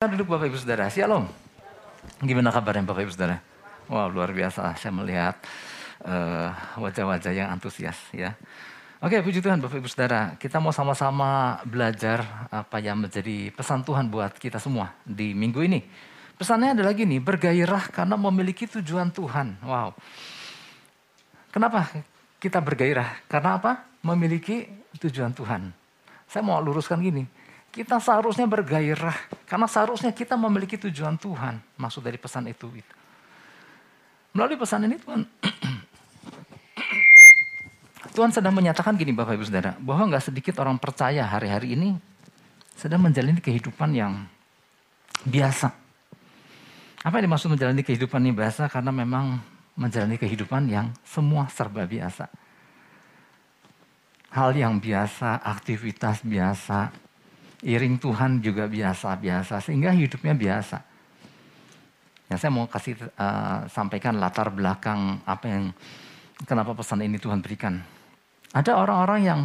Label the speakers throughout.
Speaker 1: Kita duduk Bapak Ibu Saudara, Shalom. Gimana kabarnya Bapak Ibu Saudara? Wah luar biasa, saya melihat uh, wajah-wajah yang antusias ya. Oke puji Tuhan Bapak Ibu Saudara, kita mau sama-sama belajar apa yang menjadi pesan Tuhan buat kita semua di minggu ini. Pesannya adalah gini, bergairah karena memiliki tujuan Tuhan. Wow. Kenapa kita bergairah? Karena apa? Memiliki tujuan Tuhan. Saya mau luruskan gini, kita seharusnya bergairah karena seharusnya kita memiliki tujuan Tuhan. Maksud dari pesan itu. itu. Melalui pesan ini Tuhan, Tuhan sedang menyatakan gini Bapak Ibu Saudara, bahwa nggak sedikit orang percaya hari-hari ini sedang menjalani kehidupan yang biasa. Apa yang dimaksud menjalani kehidupan yang biasa? Karena memang menjalani kehidupan yang semua serba biasa. Hal yang biasa, aktivitas biasa, iring Tuhan juga biasa-biasa sehingga hidupnya biasa. Ya saya mau kasih uh, sampaikan latar belakang apa yang kenapa pesan ini Tuhan berikan. Ada orang-orang yang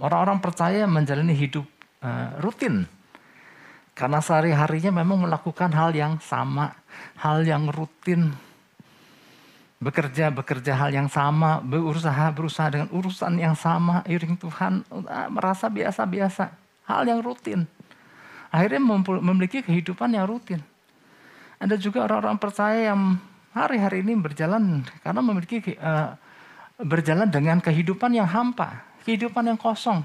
Speaker 1: orang-orang percaya menjalani hidup uh, rutin karena sehari-harinya memang melakukan hal yang sama, hal yang rutin. Bekerja, bekerja hal yang sama, berusaha, berusaha dengan urusan yang sama, iring Tuhan, uh, merasa biasa-biasa hal yang rutin. Akhirnya memiliki kehidupan yang rutin. Ada juga orang-orang percaya yang hari-hari ini berjalan karena memiliki uh, berjalan dengan kehidupan yang hampa, kehidupan yang kosong.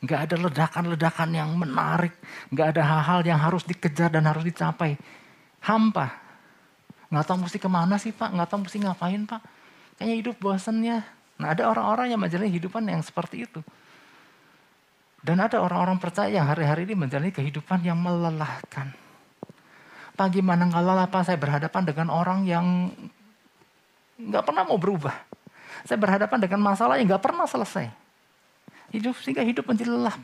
Speaker 1: Nggak ada ledakan-ledakan yang menarik, nggak ada hal-hal yang harus dikejar dan harus dicapai. Hampa. Nggak tahu mesti ke mana sih pak, nggak tahu mesti ngapain pak. Kayaknya hidup bosannya. Nah ada orang-orang yang menjalani kehidupan yang seperti itu. Dan ada orang-orang percaya yang hari-hari ini menjalani kehidupan yang melelahkan. Pagi lelah apa saya berhadapan dengan orang yang nggak pernah mau berubah. Saya berhadapan dengan masalah yang nggak pernah selesai. Hidup sehingga hidup menjadi lelah.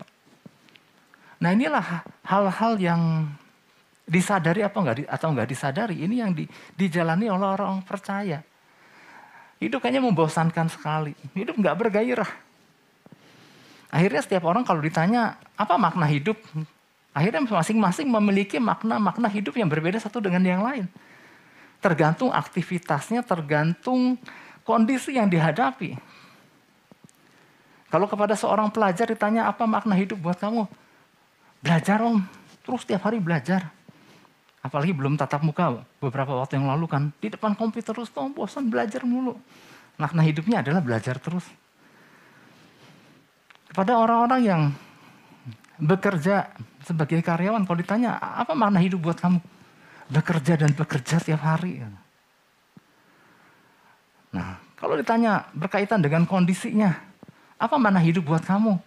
Speaker 1: Nah inilah hal-hal yang disadari apa enggak atau nggak disadari ini yang di, dijalani oleh orang, orang percaya. Hidup kayaknya membosankan sekali. Hidup nggak bergairah. Akhirnya setiap orang kalau ditanya apa makna hidup, akhirnya masing-masing memiliki makna-makna hidup yang berbeda satu dengan yang lain. Tergantung aktivitasnya, tergantung kondisi yang dihadapi. Kalau kepada seorang pelajar ditanya apa makna hidup buat kamu? Belajar om, terus setiap hari belajar. Apalagi belum tatap muka beberapa waktu yang lalu kan. Di depan komputer terus tuh bosan belajar mulu. Makna hidupnya adalah belajar terus pada orang-orang yang bekerja sebagai karyawan, kalau ditanya apa makna hidup buat kamu? Bekerja dan bekerja tiap hari. Nah, kalau ditanya berkaitan dengan kondisinya, apa makna hidup buat kamu?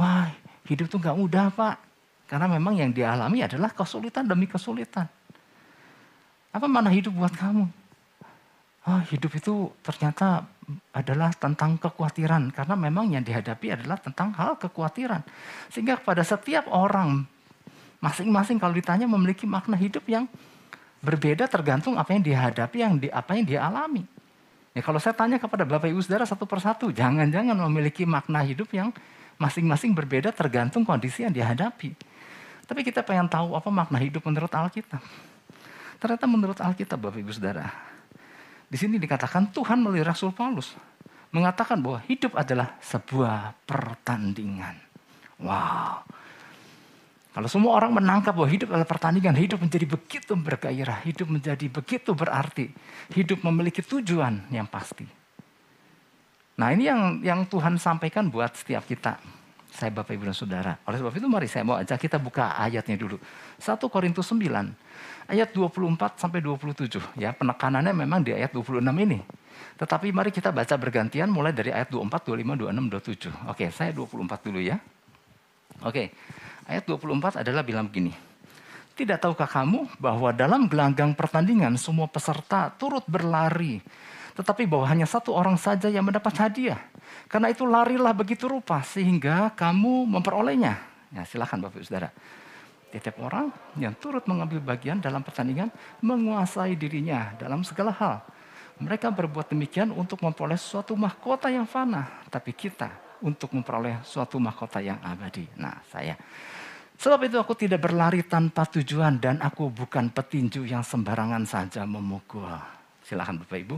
Speaker 1: Wah, hidup tuh gak mudah pak. Karena memang yang dialami adalah kesulitan demi kesulitan. Apa makna hidup buat kamu? Oh, hidup itu ternyata adalah tentang kekhawatiran karena memang yang dihadapi adalah tentang hal kekhawatiran. Sehingga pada setiap orang masing-masing kalau ditanya memiliki makna hidup yang berbeda tergantung apa yang dihadapi, yang di, apa yang dia alami. Ya kalau saya tanya kepada Bapak Ibu Saudara satu persatu, jangan-jangan memiliki makna hidup yang masing-masing berbeda tergantung kondisi yang dihadapi. Tapi kita pengen tahu apa makna hidup menurut Alkitab. Ternyata menurut Alkitab Bapak Ibu Saudara, di sini dikatakan Tuhan melalui Rasul Paulus mengatakan bahwa hidup adalah sebuah pertandingan. Wow. Kalau semua orang menangkap bahwa hidup adalah pertandingan, hidup menjadi begitu bergairah, hidup menjadi begitu berarti, hidup memiliki tujuan yang pasti. Nah ini yang yang Tuhan sampaikan buat setiap kita. Saya Bapak Ibu dan Saudara. Oleh sebab itu mari saya mau ajak kita buka ayatnya dulu. 1 Korintus 9 ayat 24 sampai 27 ya. Penekanannya memang di ayat 26 ini. Tetapi mari kita baca bergantian mulai dari ayat 24, 25, 26, 27. Oke, saya 24 dulu ya. Oke. Ayat 24 adalah bilang begini. Tidak tahukah kamu bahwa dalam gelanggang pertandingan semua peserta turut berlari. Tetapi bahwa hanya satu orang saja yang mendapat hadiah. Karena itu larilah begitu rupa sehingga kamu memperolehnya. Ya, silakan Bapak Saudara. Setiap orang yang turut mengambil bagian dalam pertandingan menguasai dirinya dalam segala hal. Mereka berbuat demikian untuk memperoleh suatu mahkota yang fana, tapi kita untuk memperoleh suatu mahkota yang abadi. Nah, saya Sebab itu aku tidak berlari tanpa tujuan dan aku bukan petinju yang sembarangan saja memukul. Silahkan Bapak Ibu.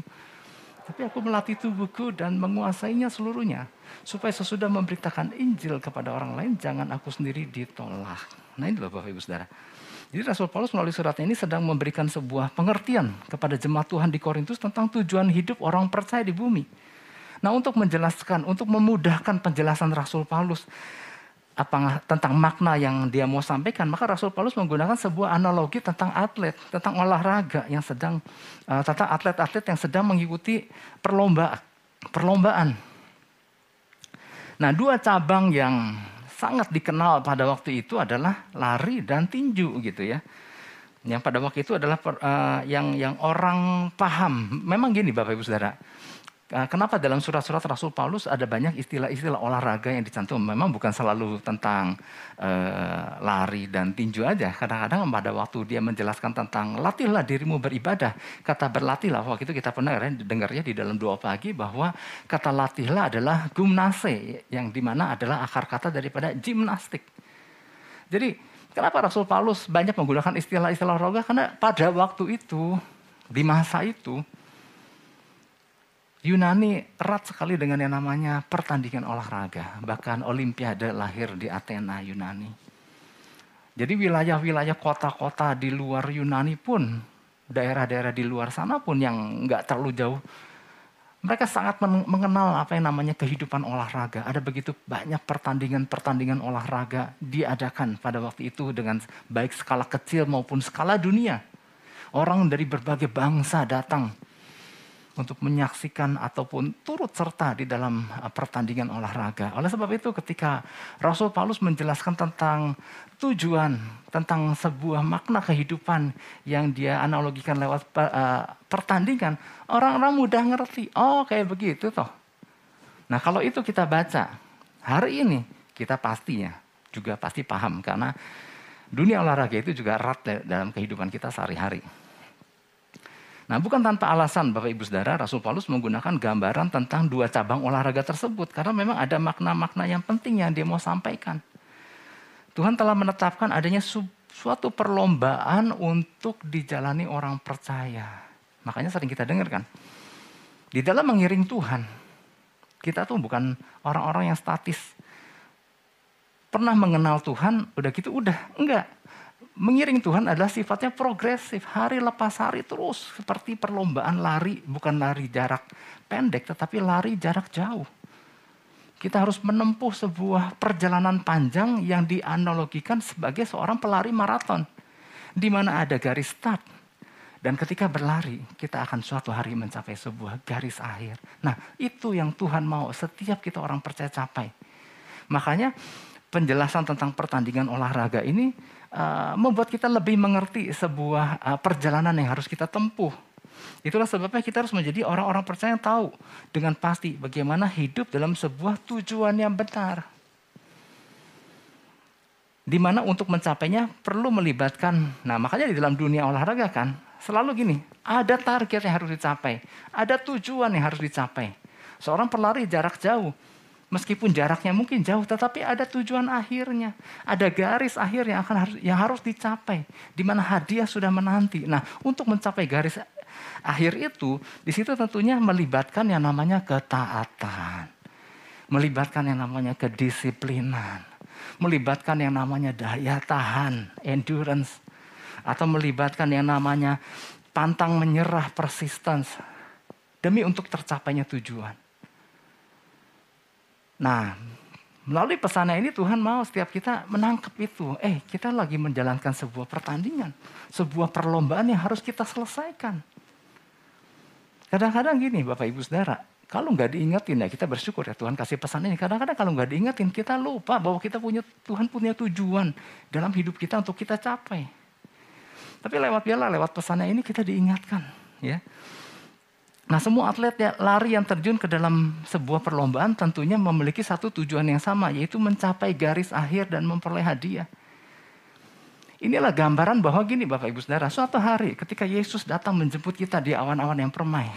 Speaker 1: Tapi aku melatih tubuhku dan menguasainya seluruhnya. Supaya sesudah memberitakan Injil kepada orang lain, jangan aku sendiri ditolak. Nah ini loh Bapak Ibu Saudara. Jadi Rasul Paulus melalui suratnya ini sedang memberikan sebuah pengertian kepada jemaat Tuhan di Korintus tentang tujuan hidup orang percaya di bumi. Nah untuk menjelaskan, untuk memudahkan penjelasan Rasul Paulus apa tentang makna yang dia mau sampaikan, maka Rasul Paulus menggunakan sebuah analogi tentang atlet, tentang olahraga yang sedang uh, tentang atlet-atlet yang sedang mengikuti perlombaan. Perlombaan. Nah, dua cabang yang sangat dikenal pada waktu itu adalah lari dan tinju gitu ya. Yang pada waktu itu adalah uh, yang yang orang paham. Memang gini Bapak Ibu Saudara kenapa dalam surat-surat Rasul Paulus ada banyak istilah-istilah olahraga yang dicantum? Memang bukan selalu tentang uh, lari dan tinju aja. Kadang-kadang pada waktu dia menjelaskan tentang latihlah dirimu beribadah, kata berlatihlah. Waktu itu kita pernah ya, dengarnya di dalam doa pagi bahwa kata latihlah adalah gumnase, yang di mana adalah akar kata daripada gimnastik. Jadi kenapa Rasul Paulus banyak menggunakan istilah-istilah olahraga? Karena pada waktu itu, di masa itu, Yunani erat sekali dengan yang namanya pertandingan olahraga. Bahkan Olimpiade lahir di Athena, Yunani. Jadi wilayah-wilayah kota-kota di luar Yunani pun, daerah-daerah di luar sana pun yang nggak terlalu jauh, mereka sangat mengenal apa yang namanya kehidupan olahraga. Ada begitu banyak pertandingan-pertandingan olahraga diadakan pada waktu itu dengan baik skala kecil maupun skala dunia. Orang dari berbagai bangsa datang untuk menyaksikan ataupun turut serta di dalam uh, pertandingan olahraga. Oleh sebab itu ketika Rasul Paulus menjelaskan tentang tujuan, tentang sebuah makna kehidupan yang dia analogikan lewat uh, pertandingan, orang-orang mudah ngerti. Oh kayak begitu toh. Nah kalau itu kita baca hari ini kita pastinya juga pasti paham karena dunia olahraga itu juga erat dalam kehidupan kita sehari-hari. Nah bukan tanpa alasan Bapak Ibu Saudara, Rasul Paulus menggunakan gambaran tentang dua cabang olahraga tersebut. Karena memang ada makna-makna yang penting yang dia mau sampaikan. Tuhan telah menetapkan adanya suatu perlombaan untuk dijalani orang percaya. Makanya sering kita dengar kan. Di dalam mengiring Tuhan, kita tuh bukan orang-orang yang statis. Pernah mengenal Tuhan, udah gitu udah. Enggak mengiring Tuhan adalah sifatnya progresif. Hari lepas hari terus. Seperti perlombaan lari. Bukan lari jarak pendek tetapi lari jarak jauh. Kita harus menempuh sebuah perjalanan panjang yang dianalogikan sebagai seorang pelari maraton. Di mana ada garis start. Dan ketika berlari, kita akan suatu hari mencapai sebuah garis akhir. Nah, itu yang Tuhan mau setiap kita orang percaya capai. Makanya penjelasan tentang pertandingan olahraga ini uh, membuat kita lebih mengerti sebuah uh, perjalanan yang harus kita tempuh. Itulah sebabnya kita harus menjadi orang-orang percaya yang tahu dengan pasti bagaimana hidup dalam sebuah tujuan yang benar. Di mana untuk mencapainya perlu melibatkan, nah makanya di dalam dunia olahraga kan selalu gini, ada target yang harus dicapai, ada tujuan yang harus dicapai. Seorang pelari jarak jauh, Meskipun jaraknya mungkin jauh, tetapi ada tujuan akhirnya. Ada garis akhir yang akan harus yang harus dicapai, di mana hadiah sudah menanti. Nah, untuk mencapai garis akhir itu, di situ tentunya melibatkan yang namanya ketaatan. Melibatkan yang namanya kedisiplinan. Melibatkan yang namanya daya tahan, endurance. Atau melibatkan yang namanya pantang menyerah, persistence. Demi untuk tercapainya tujuan. Nah, melalui pesannya ini Tuhan mau setiap kita menangkap itu. Eh, kita lagi menjalankan sebuah pertandingan, sebuah perlombaan yang harus kita selesaikan. Kadang-kadang gini Bapak Ibu Saudara, kalau nggak diingetin ya kita bersyukur ya Tuhan kasih pesan ini. Kadang-kadang kalau nggak diingetin kita lupa bahwa kita punya Tuhan punya tujuan dalam hidup kita untuk kita capai. Tapi lewat biarlah lewat pesannya ini kita diingatkan ya. Nah semua atlet ya, lari yang terjun ke dalam sebuah perlombaan tentunya memiliki satu tujuan yang sama yaitu mencapai garis akhir dan memperoleh hadiah. Inilah gambaran bahwa gini Bapak Ibu Saudara, suatu hari ketika Yesus datang menjemput kita di awan-awan yang permai.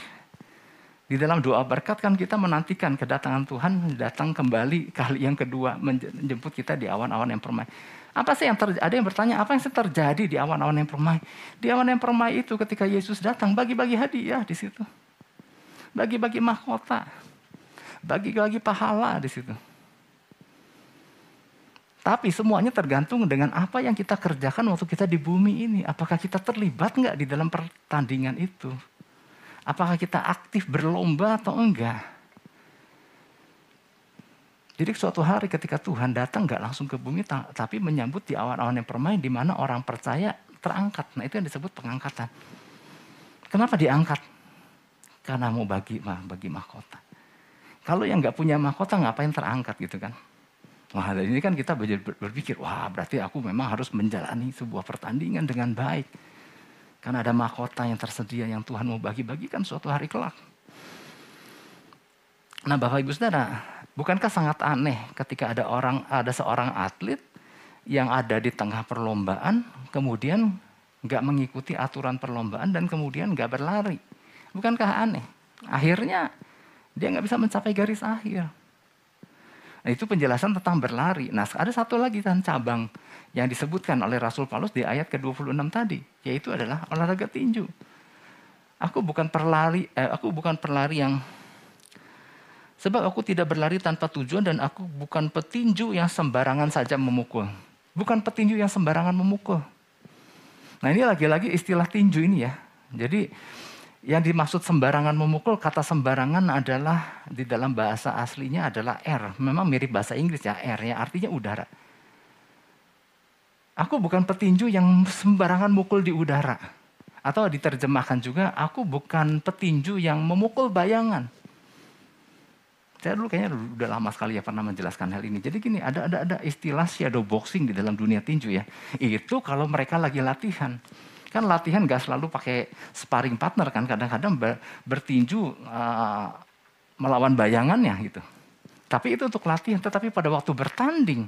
Speaker 1: Di dalam doa berkat kan kita menantikan kedatangan Tuhan datang kembali kali yang kedua menjemput kita di awan-awan yang permai. Apa sih yang terjadi? Ada yang bertanya, apa yang terjadi di awan-awan yang permai? Di awan yang permai itu ketika Yesus datang, bagi-bagi hadiah di situ. Bagi-bagi mahkota. Bagi-bagi pahala di situ. Tapi semuanya tergantung dengan apa yang kita kerjakan waktu kita di bumi ini. Apakah kita terlibat nggak di dalam pertandingan itu? Apakah kita aktif berlomba atau enggak? Jadi suatu hari ketika Tuhan datang nggak langsung ke bumi, tapi menyambut di awan-awan yang permain di mana orang percaya terangkat. Nah itu yang disebut pengangkatan. Kenapa diangkat? Karena mau bagi bagi mahkota. Kalau yang nggak punya mahkota ngapain terangkat gitu kan? Wah dari ini kan kita berpikir, wah berarti aku memang harus menjalani sebuah pertandingan dengan baik. Karena ada mahkota yang tersedia yang Tuhan mau bagi-bagikan suatu hari kelak. Nah Bapak Ibu Saudara, Bukankah sangat aneh ketika ada orang ada seorang atlet yang ada di tengah perlombaan, kemudian nggak mengikuti aturan perlombaan dan kemudian nggak berlari? Bukankah aneh? Akhirnya dia nggak bisa mencapai garis akhir. Nah, itu penjelasan tentang berlari. Nah, ada satu lagi kan cabang yang disebutkan oleh Rasul Paulus di ayat ke-26 tadi, yaitu adalah olahraga tinju. Aku bukan perlari, eh, aku bukan perlari yang Sebab aku tidak berlari tanpa tujuan dan aku bukan petinju yang sembarangan saja memukul. Bukan petinju yang sembarangan memukul. Nah ini lagi-lagi istilah tinju ini ya. Jadi yang dimaksud sembarangan memukul, kata sembarangan adalah di dalam bahasa aslinya adalah R. Memang mirip bahasa Inggris ya, R ya, artinya udara. Aku bukan petinju yang sembarangan mukul di udara. Atau diterjemahkan juga, aku bukan petinju yang memukul bayangan. Saya dulu kayaknya udah lama sekali ya pernah menjelaskan hal ini. Jadi gini, ada ada ada istilah shadow boxing di dalam dunia tinju ya. Itu kalau mereka lagi latihan. Kan latihan gak selalu pakai sparring partner kan. Kadang-kadang ber, bertinju uh, melawan bayangannya gitu. Tapi itu untuk latihan. Tetapi pada waktu bertanding,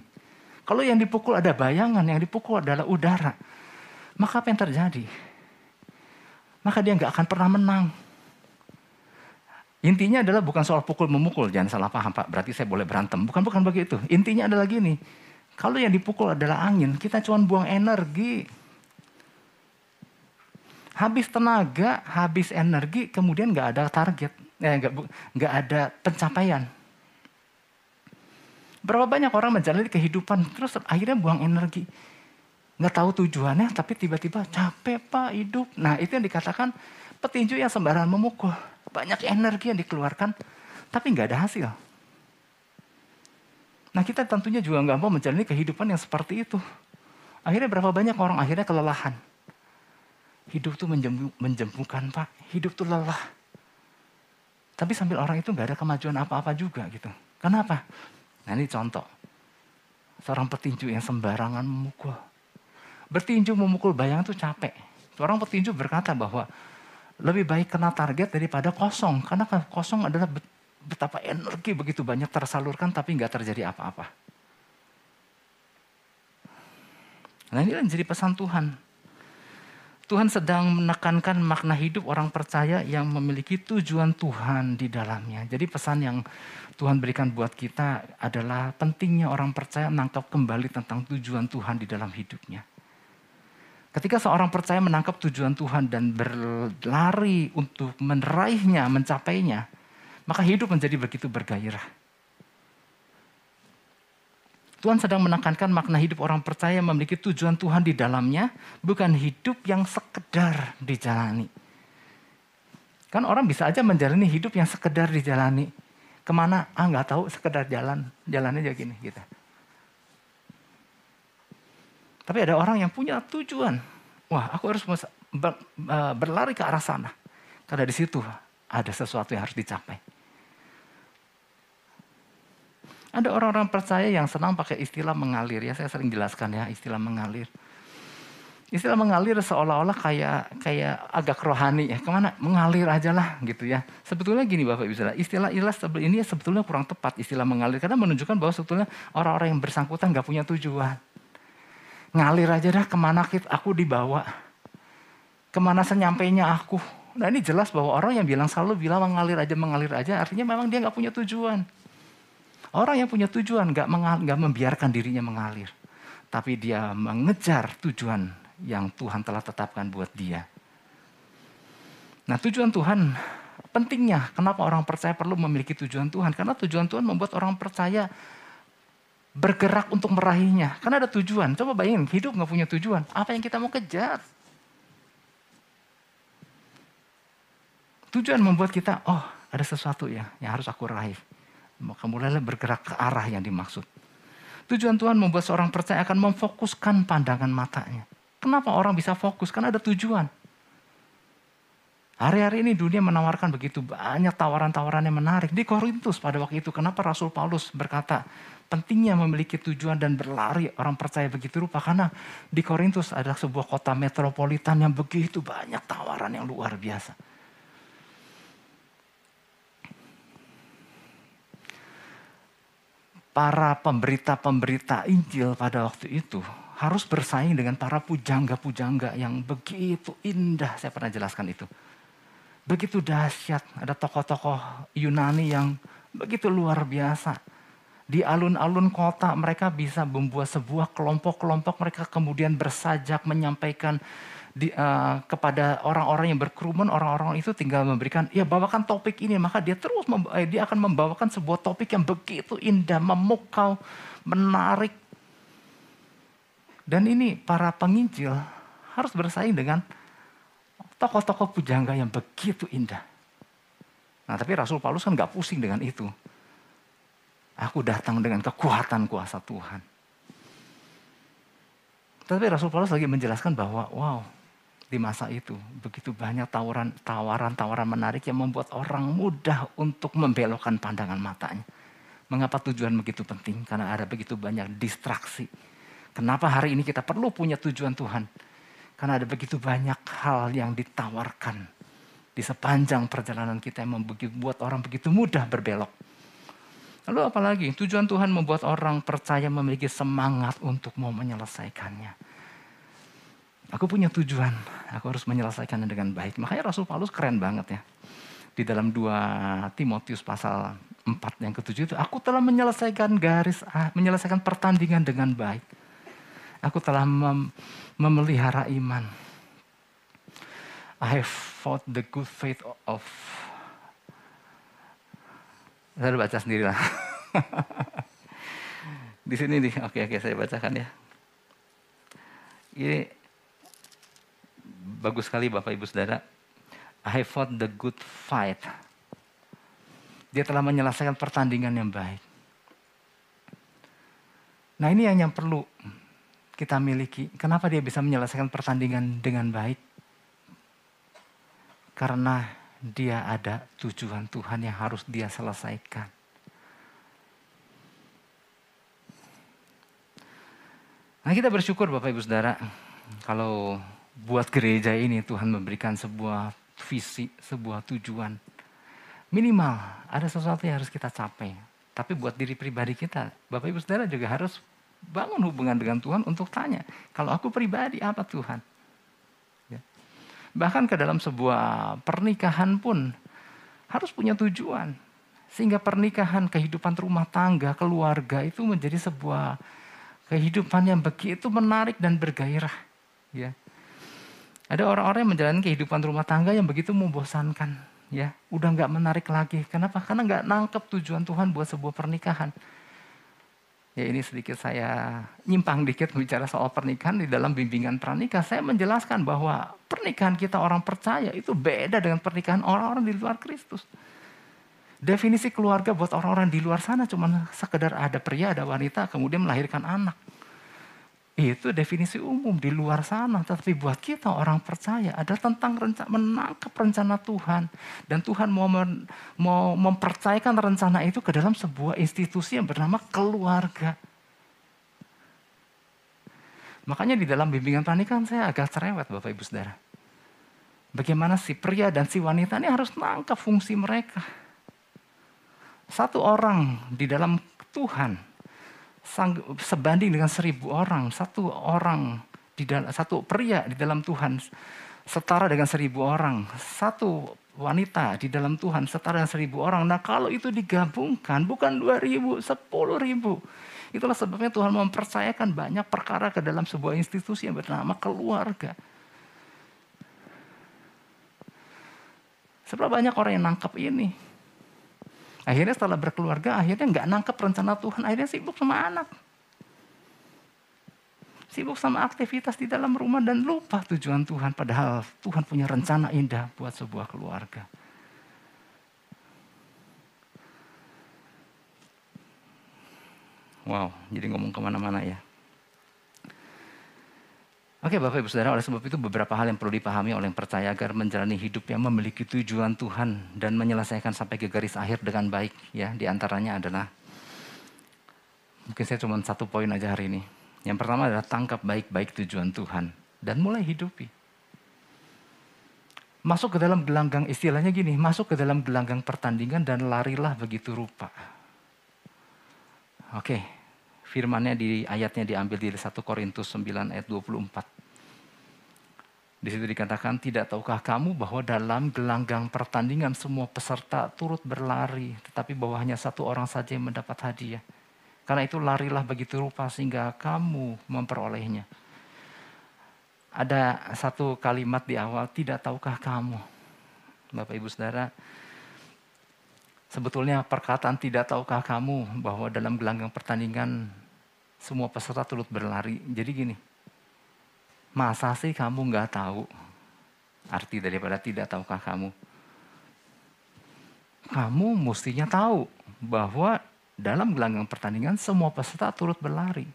Speaker 1: kalau yang dipukul ada bayangan, yang dipukul adalah udara. Maka apa yang terjadi? Maka dia nggak akan pernah menang. Intinya adalah bukan soal pukul memukul, jangan salah paham Pak, berarti saya boleh berantem. Bukan bukan begitu. Intinya adalah gini, kalau yang dipukul adalah angin, kita cuma buang energi. Habis tenaga, habis energi, kemudian nggak ada target, eh, nggak nggak ada pencapaian. Berapa banyak orang menjalani kehidupan terus akhirnya buang energi, nggak tahu tujuannya, tapi tiba-tiba capek pak hidup. Nah itu yang dikatakan petinju yang sembarangan memukul. Banyak energi yang dikeluarkan, tapi nggak ada hasil. Nah kita tentunya juga nggak mau menjalani kehidupan yang seperti itu. Akhirnya berapa banyak orang akhirnya kelelahan. Hidup tuh menjemu, menjembukan pak, hidup tuh lelah. Tapi sambil orang itu nggak ada kemajuan apa-apa juga gitu. Kenapa? Nah ini contoh. Seorang petinju yang sembarangan memukul. Bertinju memukul bayang itu capek. Seorang petinju berkata bahwa lebih baik kena target daripada kosong. Karena kan kosong adalah betapa energi begitu banyak tersalurkan tapi nggak terjadi apa-apa. Nah ini jadi pesan Tuhan. Tuhan sedang menekankan makna hidup orang percaya yang memiliki tujuan Tuhan di dalamnya. Jadi pesan yang Tuhan berikan buat kita adalah pentingnya orang percaya menangkap kembali tentang tujuan Tuhan di dalam hidupnya. Ketika seorang percaya menangkap tujuan Tuhan dan berlari untuk meraihnya, mencapainya, maka hidup menjadi begitu bergairah. Tuhan sedang menekankan makna hidup orang percaya memiliki tujuan Tuhan di dalamnya, bukan hidup yang sekedar dijalani. Kan orang bisa aja menjalani hidup yang sekedar dijalani. Ke mana? Ah nggak tahu, sekedar jalan. Jalannya aja gini gitu. Tapi ada orang yang punya tujuan. Wah, aku harus uh, berlari ke arah sana. Karena di situ ada sesuatu yang harus dicapai. Ada orang-orang percaya yang senang pakai istilah mengalir ya. Saya sering jelaskan ya istilah mengalir. Istilah mengalir seolah-olah kayak kayak agak rohani ya. Ke mana? Mengalir aja lah gitu ya. Sebetulnya gini Bapak Ibu Saudara. Istilah ilah ini sebetulnya kurang tepat istilah mengalir. Karena menunjukkan bahwa sebetulnya orang-orang yang bersangkutan gak punya tujuan ngalir aja dah ke mana aku dibawa. Ke mana senyampainya aku. Nah ini jelas bahwa orang yang bilang selalu bilang mengalir aja, mengalir aja, artinya memang dia nggak punya tujuan. Orang yang punya tujuan nggak nggak membiarkan dirinya mengalir. tapi dia mengejar tujuan yang Tuhan telah tetapkan buat dia. Nah tujuan Tuhan pentingnya kenapa orang percaya perlu memiliki tujuan Tuhan. Karena tujuan Tuhan membuat orang percaya bergerak untuk meraihnya. Karena ada tujuan. Coba bayangin hidup nggak punya tujuan. Apa yang kita mau kejar? Tujuan membuat kita, oh ada sesuatu ya yang harus aku raih. Maka mulailah bergerak ke arah yang dimaksud. Tujuan Tuhan membuat seorang percaya akan memfokuskan pandangan matanya. Kenapa orang bisa fokus? Karena ada tujuan. Hari-hari ini dunia menawarkan begitu banyak tawaran-tawaran yang menarik. Di Korintus pada waktu itu, kenapa Rasul Paulus berkata, pentingnya memiliki tujuan dan berlari orang percaya begitu rupa. Karena di Korintus adalah sebuah kota metropolitan yang begitu banyak tawaran yang luar biasa. Para pemberita-pemberita Injil pada waktu itu harus bersaing dengan para pujangga-pujangga yang begitu indah. Saya pernah jelaskan itu. Begitu dahsyat. Ada tokoh-tokoh Yunani yang begitu luar biasa. Di alun-alun kota mereka bisa membuat sebuah kelompok-kelompok mereka kemudian bersajak menyampaikan di, uh, kepada orang-orang yang berkerumun, orang-orang itu tinggal memberikan, ya bawakan topik ini, maka dia terus eh, dia akan membawakan sebuah topik yang begitu indah, memukau, menarik. Dan ini para penginjil harus bersaing dengan tokoh-tokoh pujangga yang begitu indah. Nah tapi Rasul Paulus kan gak pusing dengan itu. Aku datang dengan kekuatan kuasa Tuhan. Tapi Rasul Paulus lagi menjelaskan bahwa wow di masa itu. Begitu banyak tawaran-tawaran menarik yang membuat orang mudah untuk membelokkan pandangan matanya. Mengapa tujuan begitu penting? Karena ada begitu banyak distraksi. Kenapa hari ini kita perlu punya tujuan Tuhan? Karena ada begitu banyak hal yang ditawarkan di sepanjang perjalanan kita yang membuat orang begitu mudah berbelok. Lalu apalagi tujuan Tuhan membuat orang percaya memiliki semangat untuk mau menyelesaikannya Aku punya tujuan, aku harus menyelesaikannya dengan baik. Makanya Rasul Paulus keren banget ya. Di dalam 2 Timotius pasal 4 yang ketujuh itu, aku telah menyelesaikan garis, menyelesaikan pertandingan dengan baik. Aku telah mem memelihara iman. I have fought the good faith of saya baca sendiri lah. Di sini nih, oke oke saya bacakan ya. Ini bagus sekali Bapak Ibu Saudara. I fought the good fight. Dia telah menyelesaikan pertandingan yang baik. Nah ini yang, yang perlu kita miliki. Kenapa dia bisa menyelesaikan pertandingan dengan baik? Karena dia ada tujuan Tuhan yang harus dia selesaikan. Nah kita bersyukur Bapak Ibu Saudara. Kalau buat gereja ini Tuhan memberikan sebuah visi, sebuah tujuan. Minimal ada sesuatu yang harus kita capai. Tapi buat diri pribadi kita, Bapak Ibu Saudara juga harus bangun hubungan dengan Tuhan untuk tanya, kalau aku pribadi apa Tuhan? Ya. Bahkan ke dalam sebuah pernikahan pun harus punya tujuan. Sehingga pernikahan, kehidupan rumah tangga, keluarga itu menjadi sebuah kehidupan yang begitu menarik dan bergairah. Ya. Ada orang-orang yang menjalani kehidupan rumah tangga yang begitu membosankan, ya, udah nggak menarik lagi. Kenapa? Karena nggak nangkep tujuan Tuhan buat sebuah pernikahan. Ya ini sedikit saya nyimpang dikit bicara soal pernikahan di dalam bimbingan pranikah. Saya menjelaskan bahwa pernikahan kita orang percaya itu beda dengan pernikahan orang-orang di luar Kristus. Definisi keluarga buat orang-orang di luar sana cuma sekedar ada pria, ada wanita, kemudian melahirkan anak. Itu definisi umum di luar sana. Tapi buat kita orang percaya ada tentang rencana, menangkap rencana Tuhan. Dan Tuhan mau, men, mau mempercayakan rencana itu ke dalam sebuah institusi yang bernama keluarga. Makanya di dalam bimbingan pernikahan saya agak cerewet Bapak Ibu Saudara. Bagaimana si pria dan si wanita ini harus nangkap fungsi mereka. Satu orang di dalam Tuhan sebanding dengan seribu orang, satu orang di dalam satu pria di dalam Tuhan setara dengan seribu orang, satu wanita di dalam Tuhan setara dengan seribu orang. Nah kalau itu digabungkan bukan dua ribu, sepuluh ribu. Itulah sebabnya Tuhan mempercayakan banyak perkara ke dalam sebuah institusi yang bernama keluarga. Seberapa banyak orang yang nangkep ini. Akhirnya setelah berkeluarga, akhirnya nggak nangkep rencana Tuhan, akhirnya sibuk sama anak. Sibuk sama aktivitas di dalam rumah dan lupa tujuan Tuhan. Padahal Tuhan punya rencana indah buat sebuah keluarga. Wow, jadi ngomong ke mana-mana ya. Oke Bapak Ibu Saudara, oleh sebab itu beberapa hal yang perlu dipahami oleh yang percaya agar menjalani hidup yang memiliki tujuan Tuhan dan menyelesaikan sampai ke garis akhir dengan baik. Ya, di antaranya adalah, mungkin saya cuma satu poin aja hari ini. Yang pertama adalah tangkap baik-baik tujuan Tuhan dan mulai hidupi. Masuk ke dalam gelanggang, istilahnya gini, masuk ke dalam gelanggang pertandingan dan larilah begitu rupa. Oke, firmannya di ayatnya diambil di 1 Korintus 9 ayat 24. Di situ dikatakan, tidak tahukah kamu bahwa dalam gelanggang pertandingan semua peserta turut berlari, tetapi bahwa hanya satu orang saja yang mendapat hadiah. Karena itu larilah begitu rupa sehingga kamu memperolehnya. Ada satu kalimat di awal, tidak tahukah kamu? Bapak Ibu Saudara, Sebetulnya perkataan tidak tahukah kamu bahwa dalam gelanggang pertandingan semua peserta turut berlari. Jadi gini, masa sih kamu nggak tahu arti daripada tidak tahukah kamu? Kamu mestinya tahu bahwa dalam gelanggang pertandingan semua peserta turut berlari.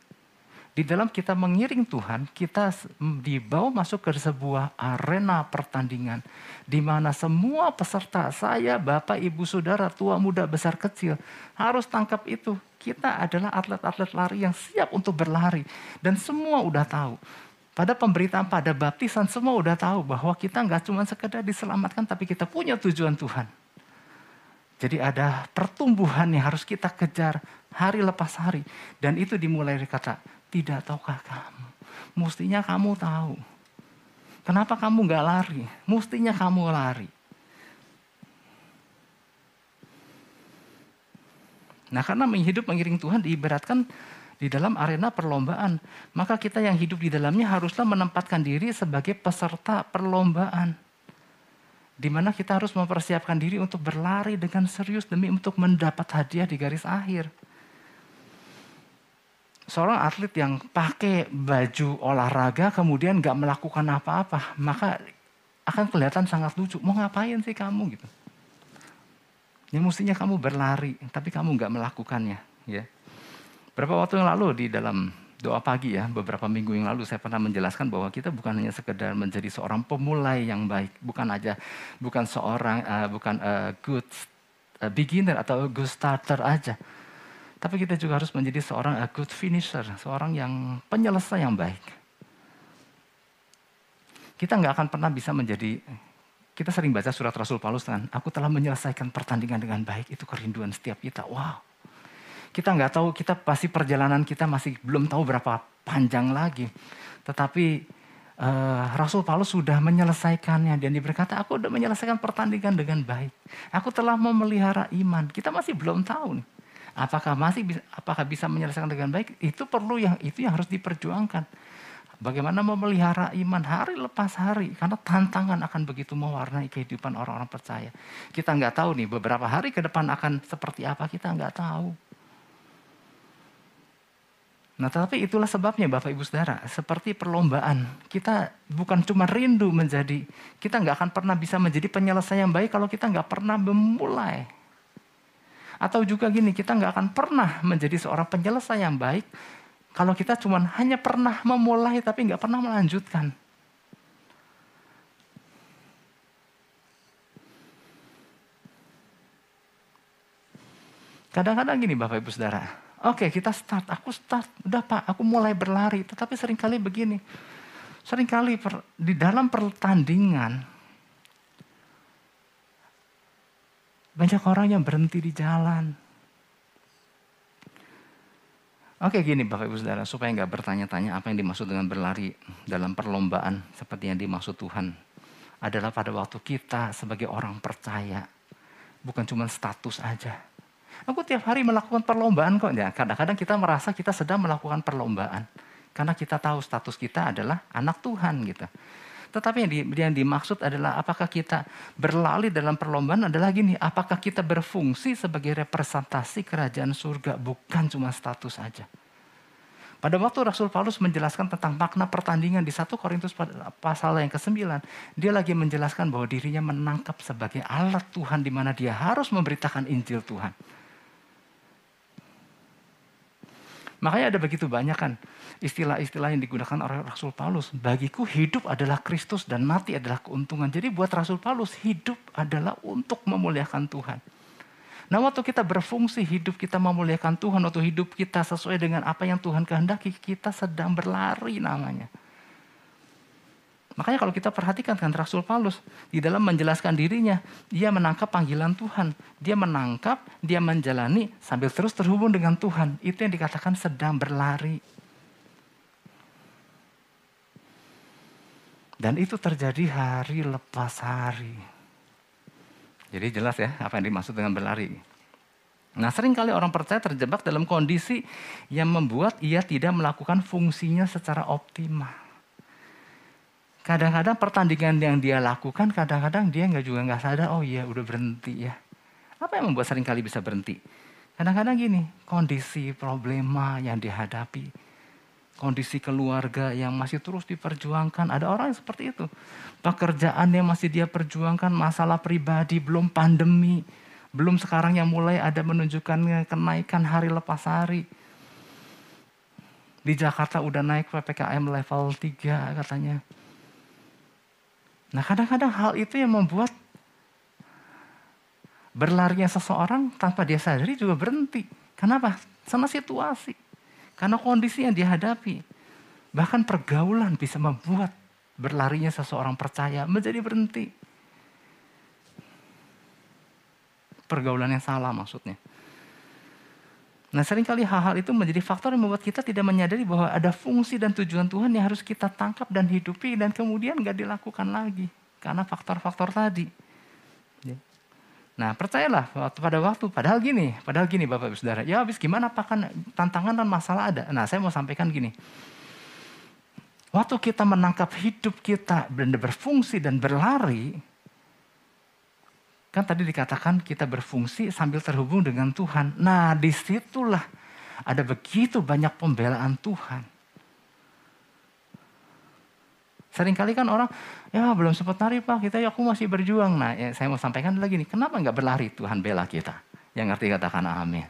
Speaker 1: Di dalam kita mengiring Tuhan, kita dibawa masuk ke sebuah arena pertandingan. Di mana semua peserta, saya, bapak, ibu, saudara, tua, muda, besar, kecil, harus tangkap itu. Kita adalah atlet-atlet lari yang siap untuk berlari. Dan semua udah tahu. Pada pemberitaan, pada baptisan, semua udah tahu bahwa kita nggak cuma sekedar diselamatkan, tapi kita punya tujuan Tuhan. Jadi ada pertumbuhan yang harus kita kejar hari lepas hari. Dan itu dimulai dari kata, tidak tahukah kamu? Mestinya kamu tahu. Kenapa kamu nggak lari? Mestinya kamu lari. Nah karena hidup mengiring Tuhan diibaratkan di dalam arena perlombaan. Maka kita yang hidup di dalamnya haruslah menempatkan diri sebagai peserta perlombaan. Di mana kita harus mempersiapkan diri untuk berlari dengan serius demi untuk mendapat hadiah di garis akhir seorang atlet yang pakai baju olahraga kemudian nggak melakukan apa-apa, maka akan kelihatan sangat lucu. Mau ngapain sih kamu gitu? Ya mestinya kamu berlari, tapi kamu nggak melakukannya. Ya. Berapa waktu yang lalu di dalam doa pagi ya, beberapa minggu yang lalu saya pernah menjelaskan bahwa kita bukan hanya sekedar menjadi seorang pemulai yang baik, bukan aja, bukan seorang, uh, bukan uh, good uh, beginner atau good starter aja, tapi kita juga harus menjadi seorang a good finisher, seorang yang penyelesai yang baik. Kita nggak akan pernah bisa menjadi, kita sering baca surat Rasul Paulus kan, aku telah menyelesaikan pertandingan dengan baik, itu kerinduan setiap kita. Wow. Kita nggak tahu, kita pasti perjalanan kita masih belum tahu berapa panjang lagi. Tetapi uh, Rasul Paulus sudah menyelesaikannya dan dia berkata, aku sudah menyelesaikan pertandingan dengan baik. Aku telah memelihara iman. Kita masih belum tahu nih apakah masih bisa, apakah bisa menyelesaikan dengan baik? Itu perlu yang itu yang harus diperjuangkan. Bagaimana memelihara iman hari lepas hari? Karena tantangan akan begitu mewarnai kehidupan orang-orang percaya. Kita nggak tahu nih beberapa hari ke depan akan seperti apa kita nggak tahu. Nah tetapi itulah sebabnya Bapak Ibu Saudara, seperti perlombaan, kita bukan cuma rindu menjadi, kita nggak akan pernah bisa menjadi penyelesaian yang baik kalau kita nggak pernah memulai. Atau juga gini, kita nggak akan pernah menjadi seorang penyelesai yang baik kalau kita cuma hanya pernah memulai tapi nggak pernah melanjutkan. Kadang-kadang gini Bapak Ibu Saudara, oke kita start, aku start, udah Pak, aku mulai berlari. Tetapi sering kali begini, sering kali per, di dalam pertandingan Banyak orang yang berhenti di jalan. Oke gini Bapak Ibu Saudara, supaya nggak bertanya-tanya apa yang dimaksud dengan berlari dalam perlombaan seperti yang dimaksud Tuhan. Adalah pada waktu kita sebagai orang percaya. Bukan cuma status aja. Aku tiap hari melakukan perlombaan kok. Ya, kadang-kadang kita merasa kita sedang melakukan perlombaan. Karena kita tahu status kita adalah anak Tuhan gitu. Tetapi yang, di, yang dimaksud adalah apakah kita berlari dalam perlombaan adalah gini, apakah kita berfungsi sebagai representasi kerajaan surga, bukan cuma status saja. Pada waktu Rasul Paulus menjelaskan tentang makna pertandingan di 1 Korintus pasal yang ke-9, dia lagi menjelaskan bahwa dirinya menangkap sebagai alat Tuhan di mana dia harus memberitakan Injil Tuhan. Makanya ada begitu banyak kan istilah-istilah yang digunakan oleh Rasul Paulus. Bagiku hidup adalah Kristus dan mati adalah keuntungan. Jadi buat Rasul Paulus hidup adalah untuk memuliakan Tuhan. Nah waktu kita berfungsi hidup kita memuliakan Tuhan, waktu hidup kita sesuai dengan apa yang Tuhan kehendaki, kita sedang berlari namanya. Makanya kalau kita perhatikan kan Rasul Paulus di dalam menjelaskan dirinya, dia menangkap panggilan Tuhan. Dia menangkap, dia menjalani sambil terus terhubung dengan Tuhan. Itu yang dikatakan sedang berlari. Dan itu terjadi hari lepas hari. Jadi jelas ya apa yang dimaksud dengan berlari. Nah sering kali orang percaya terjebak dalam kondisi yang membuat ia tidak melakukan fungsinya secara optimal. Kadang-kadang pertandingan yang dia lakukan, kadang-kadang dia nggak juga nggak sadar, oh iya udah berhenti ya. Apa yang membuat sering kali bisa berhenti? Kadang-kadang gini, kondisi problema yang dihadapi, kondisi keluarga yang masih terus diperjuangkan. Ada orang yang seperti itu. Pekerjaan yang masih dia perjuangkan, masalah pribadi, belum pandemi, belum sekarang yang mulai ada menunjukkan kenaikan hari lepas hari. Di Jakarta udah naik PPKM level 3 katanya. Nah kadang-kadang hal itu yang membuat berlarinya seseorang tanpa dia sadari juga berhenti. Kenapa? Sama situasi. Karena kondisi yang dihadapi. Bahkan pergaulan bisa membuat berlarinya seseorang percaya menjadi berhenti. Pergaulan yang salah maksudnya. Nah sering kali hal-hal itu menjadi faktor yang membuat kita tidak menyadari bahwa ada fungsi dan tujuan Tuhan yang harus kita tangkap dan hidupi dan kemudian nggak dilakukan lagi. Karena faktor-faktor tadi. Ya. Nah percayalah pada waktu, padahal gini, padahal gini Bapak Ibu Saudara. Ya habis gimana apakah tantangan dan masalah ada. Nah saya mau sampaikan gini. Waktu kita menangkap hidup kita dan berfungsi dan berlari, Kan tadi dikatakan kita berfungsi sambil terhubung dengan Tuhan. Nah di situlah ada begitu banyak pembelaan Tuhan. Seringkali kan orang, ya belum sempat nari pak, kita ya aku masih berjuang. Nah ya, saya mau sampaikan lagi nih, kenapa nggak berlari Tuhan bela kita? Yang ngerti katakan amin.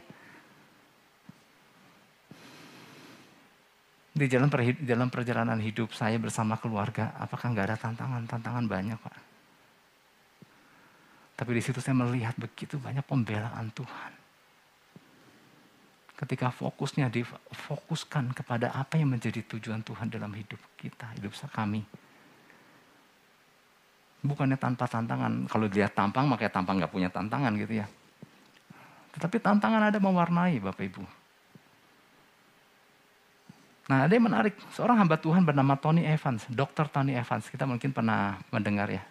Speaker 1: Di jalan, dalam perjalanan hidup saya bersama keluarga, apakah nggak ada tantangan-tantangan banyak pak? Tapi di situ saya melihat begitu banyak pembelaan Tuhan. Ketika fokusnya difokuskan kepada apa yang menjadi tujuan Tuhan dalam hidup kita, hidup kami. Bukannya tanpa tantangan. Kalau dilihat tampang, makanya tampang nggak punya tantangan gitu ya. Tetapi tantangan ada mewarnai Bapak Ibu. Nah ada yang menarik, seorang hamba Tuhan bernama Tony Evans, Dr. Tony Evans. Kita mungkin pernah mendengar ya,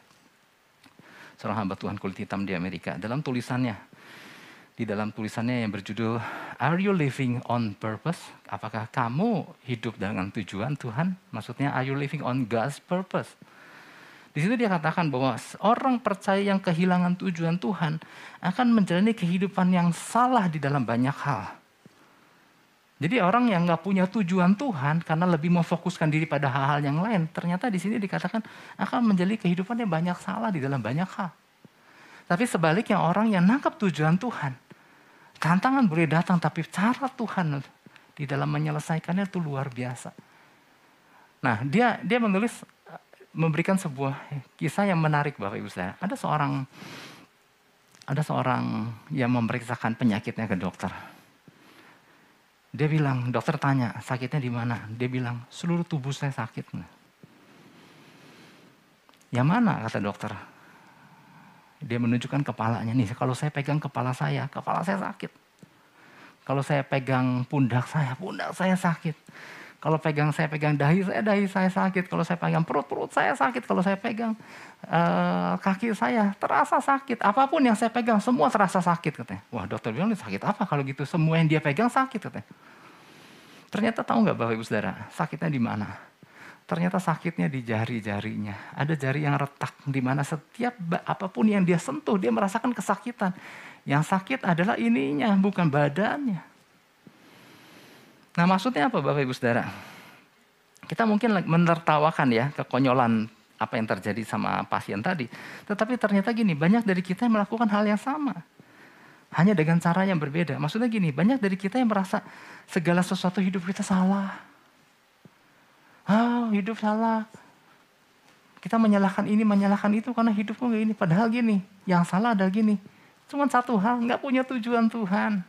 Speaker 1: seorang hamba Tuhan kulit hitam di Amerika. Dalam tulisannya, di dalam tulisannya yang berjudul Are you living on purpose? Apakah kamu hidup dengan tujuan Tuhan? Maksudnya are you living on God's purpose? Di situ dia katakan bahwa orang percaya yang kehilangan tujuan Tuhan akan menjalani kehidupan yang salah di dalam banyak hal. Jadi orang yang nggak punya tujuan Tuhan karena lebih memfokuskan diri pada hal-hal yang lain, ternyata di sini dikatakan akan menjadi kehidupan yang banyak salah di dalam banyak hal. Tapi sebaliknya orang yang nangkap tujuan Tuhan, tantangan boleh datang tapi cara Tuhan di dalam menyelesaikannya itu luar biasa. Nah dia dia menulis memberikan sebuah kisah yang menarik Bapak Ibu saya. Ada seorang ada seorang yang memeriksakan penyakitnya ke dokter dia bilang, dokter tanya, sakitnya di mana? Dia bilang, seluruh tubuh saya sakit. Yang mana kata dokter? Dia menunjukkan kepalanya nih, kalau saya pegang kepala saya, kepala saya sakit. Kalau saya pegang pundak saya, pundak saya sakit. Kalau pegang saya pegang dahi, saya dahi saya sakit. Kalau saya pegang perut, perut saya sakit. Kalau saya pegang uh, kaki saya, terasa sakit. Apa pun yang saya pegang, semua terasa sakit katanya. Wah dokter bilang, sakit apa kalau gitu? Semua yang dia pegang sakit katanya. Ternyata tahu nggak Bapak Ibu Saudara, sakitnya di mana? Ternyata sakitnya di jari-jarinya. Ada jari yang retak, di mana setiap apa pun yang dia sentuh, dia merasakan kesakitan. Yang sakit adalah ininya, bukan badannya. Nah maksudnya apa Bapak Ibu Saudara? Kita mungkin menertawakan ya kekonyolan apa yang terjadi sama pasien tadi. Tetapi ternyata gini, banyak dari kita yang melakukan hal yang sama. Hanya dengan cara yang berbeda. Maksudnya gini, banyak dari kita yang merasa segala sesuatu hidup kita salah. Ah, oh, hidup salah. Kita menyalahkan ini, menyalahkan itu karena hidupku gak ini. Padahal gini, yang salah adalah gini. Cuma satu hal, nggak punya tujuan Tuhan.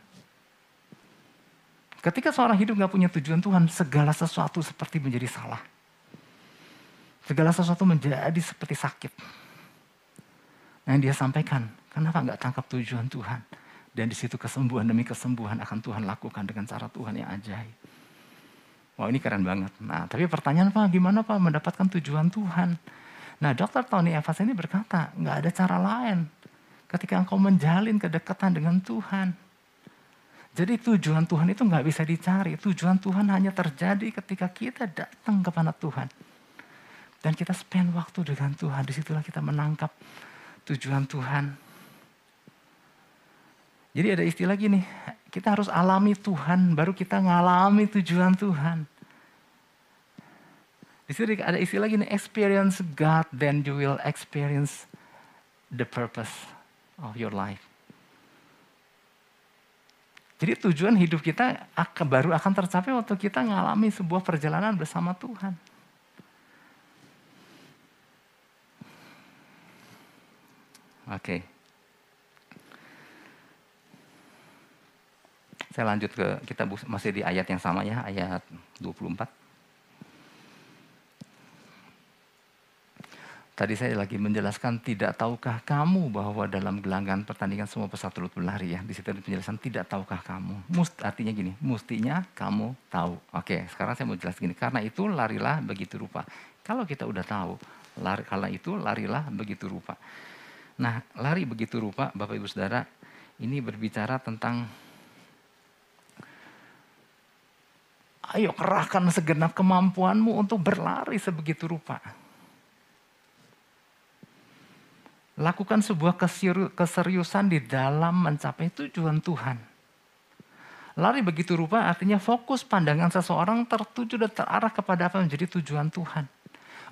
Speaker 1: Ketika seorang hidup gak punya tujuan Tuhan, segala sesuatu seperti menjadi salah. Segala sesuatu menjadi seperti sakit. Nah yang dia sampaikan, kenapa gak tangkap tujuan Tuhan? Dan di situ kesembuhan demi kesembuhan akan Tuhan lakukan dengan cara Tuhan yang ajaib. Wah ini keren banget. Nah tapi pertanyaan Pak, gimana Pak mendapatkan tujuan Tuhan? Nah dokter Tony Evans ini berkata, gak ada cara lain. Ketika engkau menjalin kedekatan dengan Tuhan, jadi tujuan Tuhan itu nggak bisa dicari. Tujuan Tuhan hanya terjadi ketika kita datang kepada Tuhan. Dan kita spend waktu dengan Tuhan. Di situlah kita menangkap tujuan Tuhan. Jadi ada istilah gini, kita harus alami Tuhan, baru kita ngalami tujuan Tuhan. Di sini ada istilah gini, experience God, then you will experience the purpose of your life. Jadi tujuan hidup kita akan, baru akan tercapai waktu kita mengalami sebuah perjalanan bersama Tuhan. Oke. Okay. Saya lanjut ke kita masih di ayat yang sama ya, ayat 24. Tadi saya lagi menjelaskan tidak tahukah kamu bahwa dalam gelanggang pertandingan semua peserta berlari ya. Di situ ada penjelasan tidak tahukah kamu. Must artinya gini, mustinya kamu tahu. Oke, sekarang saya mau jelas gini. Karena itu larilah begitu rupa. Kalau kita udah tahu, lari karena itu larilah begitu rupa. Nah, lari begitu rupa Bapak Ibu Saudara, ini berbicara tentang Ayo kerahkan segenap kemampuanmu untuk berlari sebegitu rupa. Lakukan sebuah keseriusan di dalam mencapai tujuan Tuhan. Lari begitu rupa artinya fokus pandangan seseorang tertuju dan terarah kepada apa menjadi tujuan Tuhan.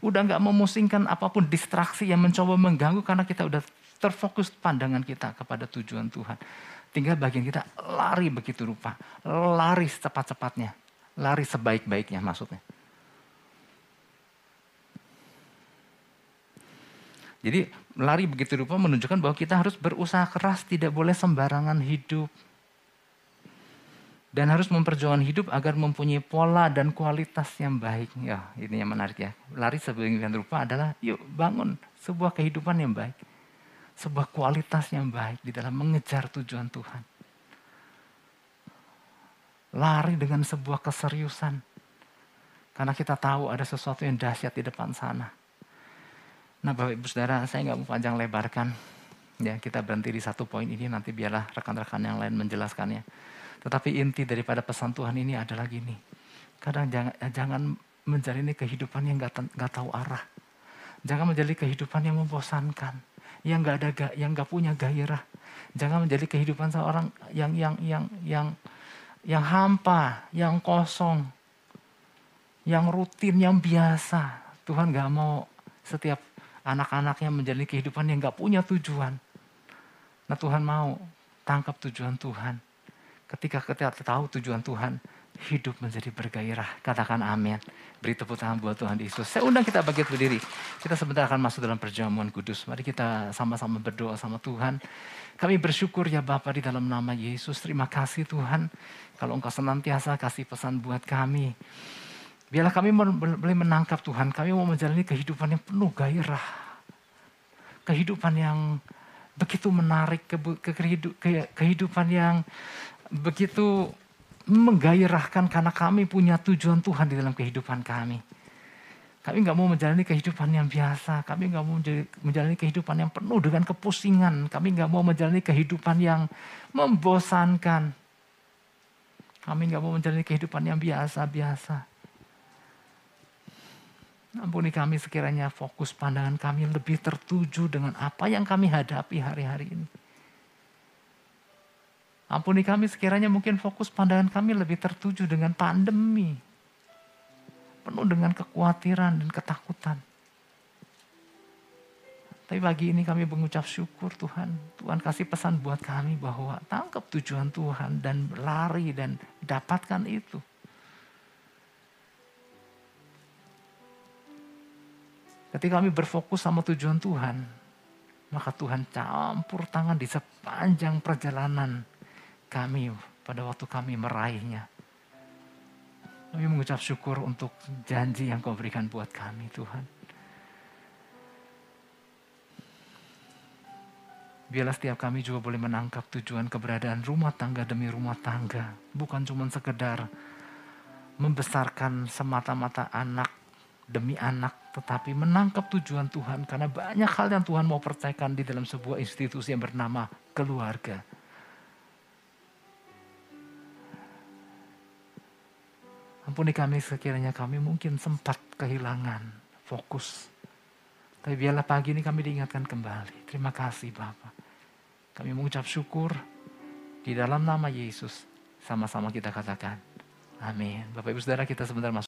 Speaker 1: Udah nggak memusingkan apa pun distraksi yang mencoba mengganggu karena kita udah terfokus pandangan kita kepada tujuan Tuhan. Tinggal bagian kita lari begitu rupa. Lari secepat-cepatnya. Lari sebaik-baiknya maksudnya. Jadi lari begitu rupa menunjukkan bahwa kita harus berusaha keras, tidak boleh sembarangan hidup. Dan harus memperjuangkan hidup agar mempunyai pola dan kualitas yang baik. Ya, ini yang menarik ya. Lari sebagian rupa adalah yuk bangun sebuah kehidupan yang baik. Sebuah kualitas yang baik di dalam mengejar tujuan Tuhan. Lari dengan sebuah keseriusan. Karena kita tahu ada sesuatu yang dahsyat di depan sana Nah Bapak Ibu Saudara, saya nggak mau panjang lebarkan. Ya, kita berhenti di satu poin ini, nanti biarlah rekan-rekan yang lain menjelaskannya. Tetapi inti daripada pesan Tuhan ini adalah gini. Kadang jangan, jangan menjalani kehidupan yang nggak tahu arah. Jangan menjadi kehidupan yang membosankan, yang nggak ada yang nggak punya gairah. Jangan menjadi kehidupan seorang yang yang yang yang yang hampa, yang kosong, yang rutin, yang biasa. Tuhan nggak mau setiap anak-anaknya menjalani kehidupan yang gak punya tujuan. Nah Tuhan mau tangkap tujuan Tuhan. Ketika kita tahu tujuan Tuhan, hidup menjadi bergairah. Katakan amin. Beri tepuk tangan buat Tuhan Yesus. Saya undang kita bagi berdiri. Kita sebentar akan masuk dalam perjamuan kudus. Mari kita sama-sama berdoa sama Tuhan. Kami bersyukur ya Bapak di dalam nama Yesus. Terima kasih Tuhan. Kalau Engkau senantiasa kasih pesan buat kami. Biarlah kami boleh menangkap Tuhan. Kami mau menjalani kehidupan yang penuh gairah. Kehidupan yang begitu menarik. Kehidupan yang begitu menggairahkan karena kami punya tujuan Tuhan di dalam kehidupan kami. Kami nggak mau menjalani kehidupan yang biasa. Kami nggak mau menjalani kehidupan yang penuh dengan kepusingan. Kami nggak mau menjalani kehidupan yang membosankan. Kami nggak mau menjalani kehidupan yang biasa-biasa. Ampuni kami sekiranya fokus pandangan kami lebih tertuju dengan apa yang kami hadapi hari-hari ini. Ampuni kami sekiranya mungkin fokus pandangan kami lebih tertuju dengan pandemi penuh dengan kekhawatiran dan ketakutan. Tapi pagi ini kami mengucap syukur Tuhan. Tuhan kasih pesan buat kami bahwa tangkap tujuan Tuhan dan lari dan dapatkan itu. Ketika kami berfokus sama tujuan Tuhan, maka Tuhan campur tangan di sepanjang perjalanan kami pada waktu kami meraihnya. Kami mengucap syukur untuk janji yang kau berikan buat kami Tuhan. Biarlah setiap kami juga boleh menangkap tujuan keberadaan rumah tangga demi rumah tangga. Bukan cuma sekedar membesarkan semata-mata anak demi anak. Tetapi menangkap tujuan Tuhan. Karena banyak hal yang Tuhan mau percayakan di dalam sebuah institusi yang bernama keluarga. Ampuni kami sekiranya kami mungkin sempat kehilangan fokus. Tapi biarlah pagi ini kami diingatkan kembali. Terima kasih Bapak. Kami mengucap syukur di dalam nama Yesus. Sama-sama kita katakan. Amin. Bapak Ibu Saudara kita sebentar masuk.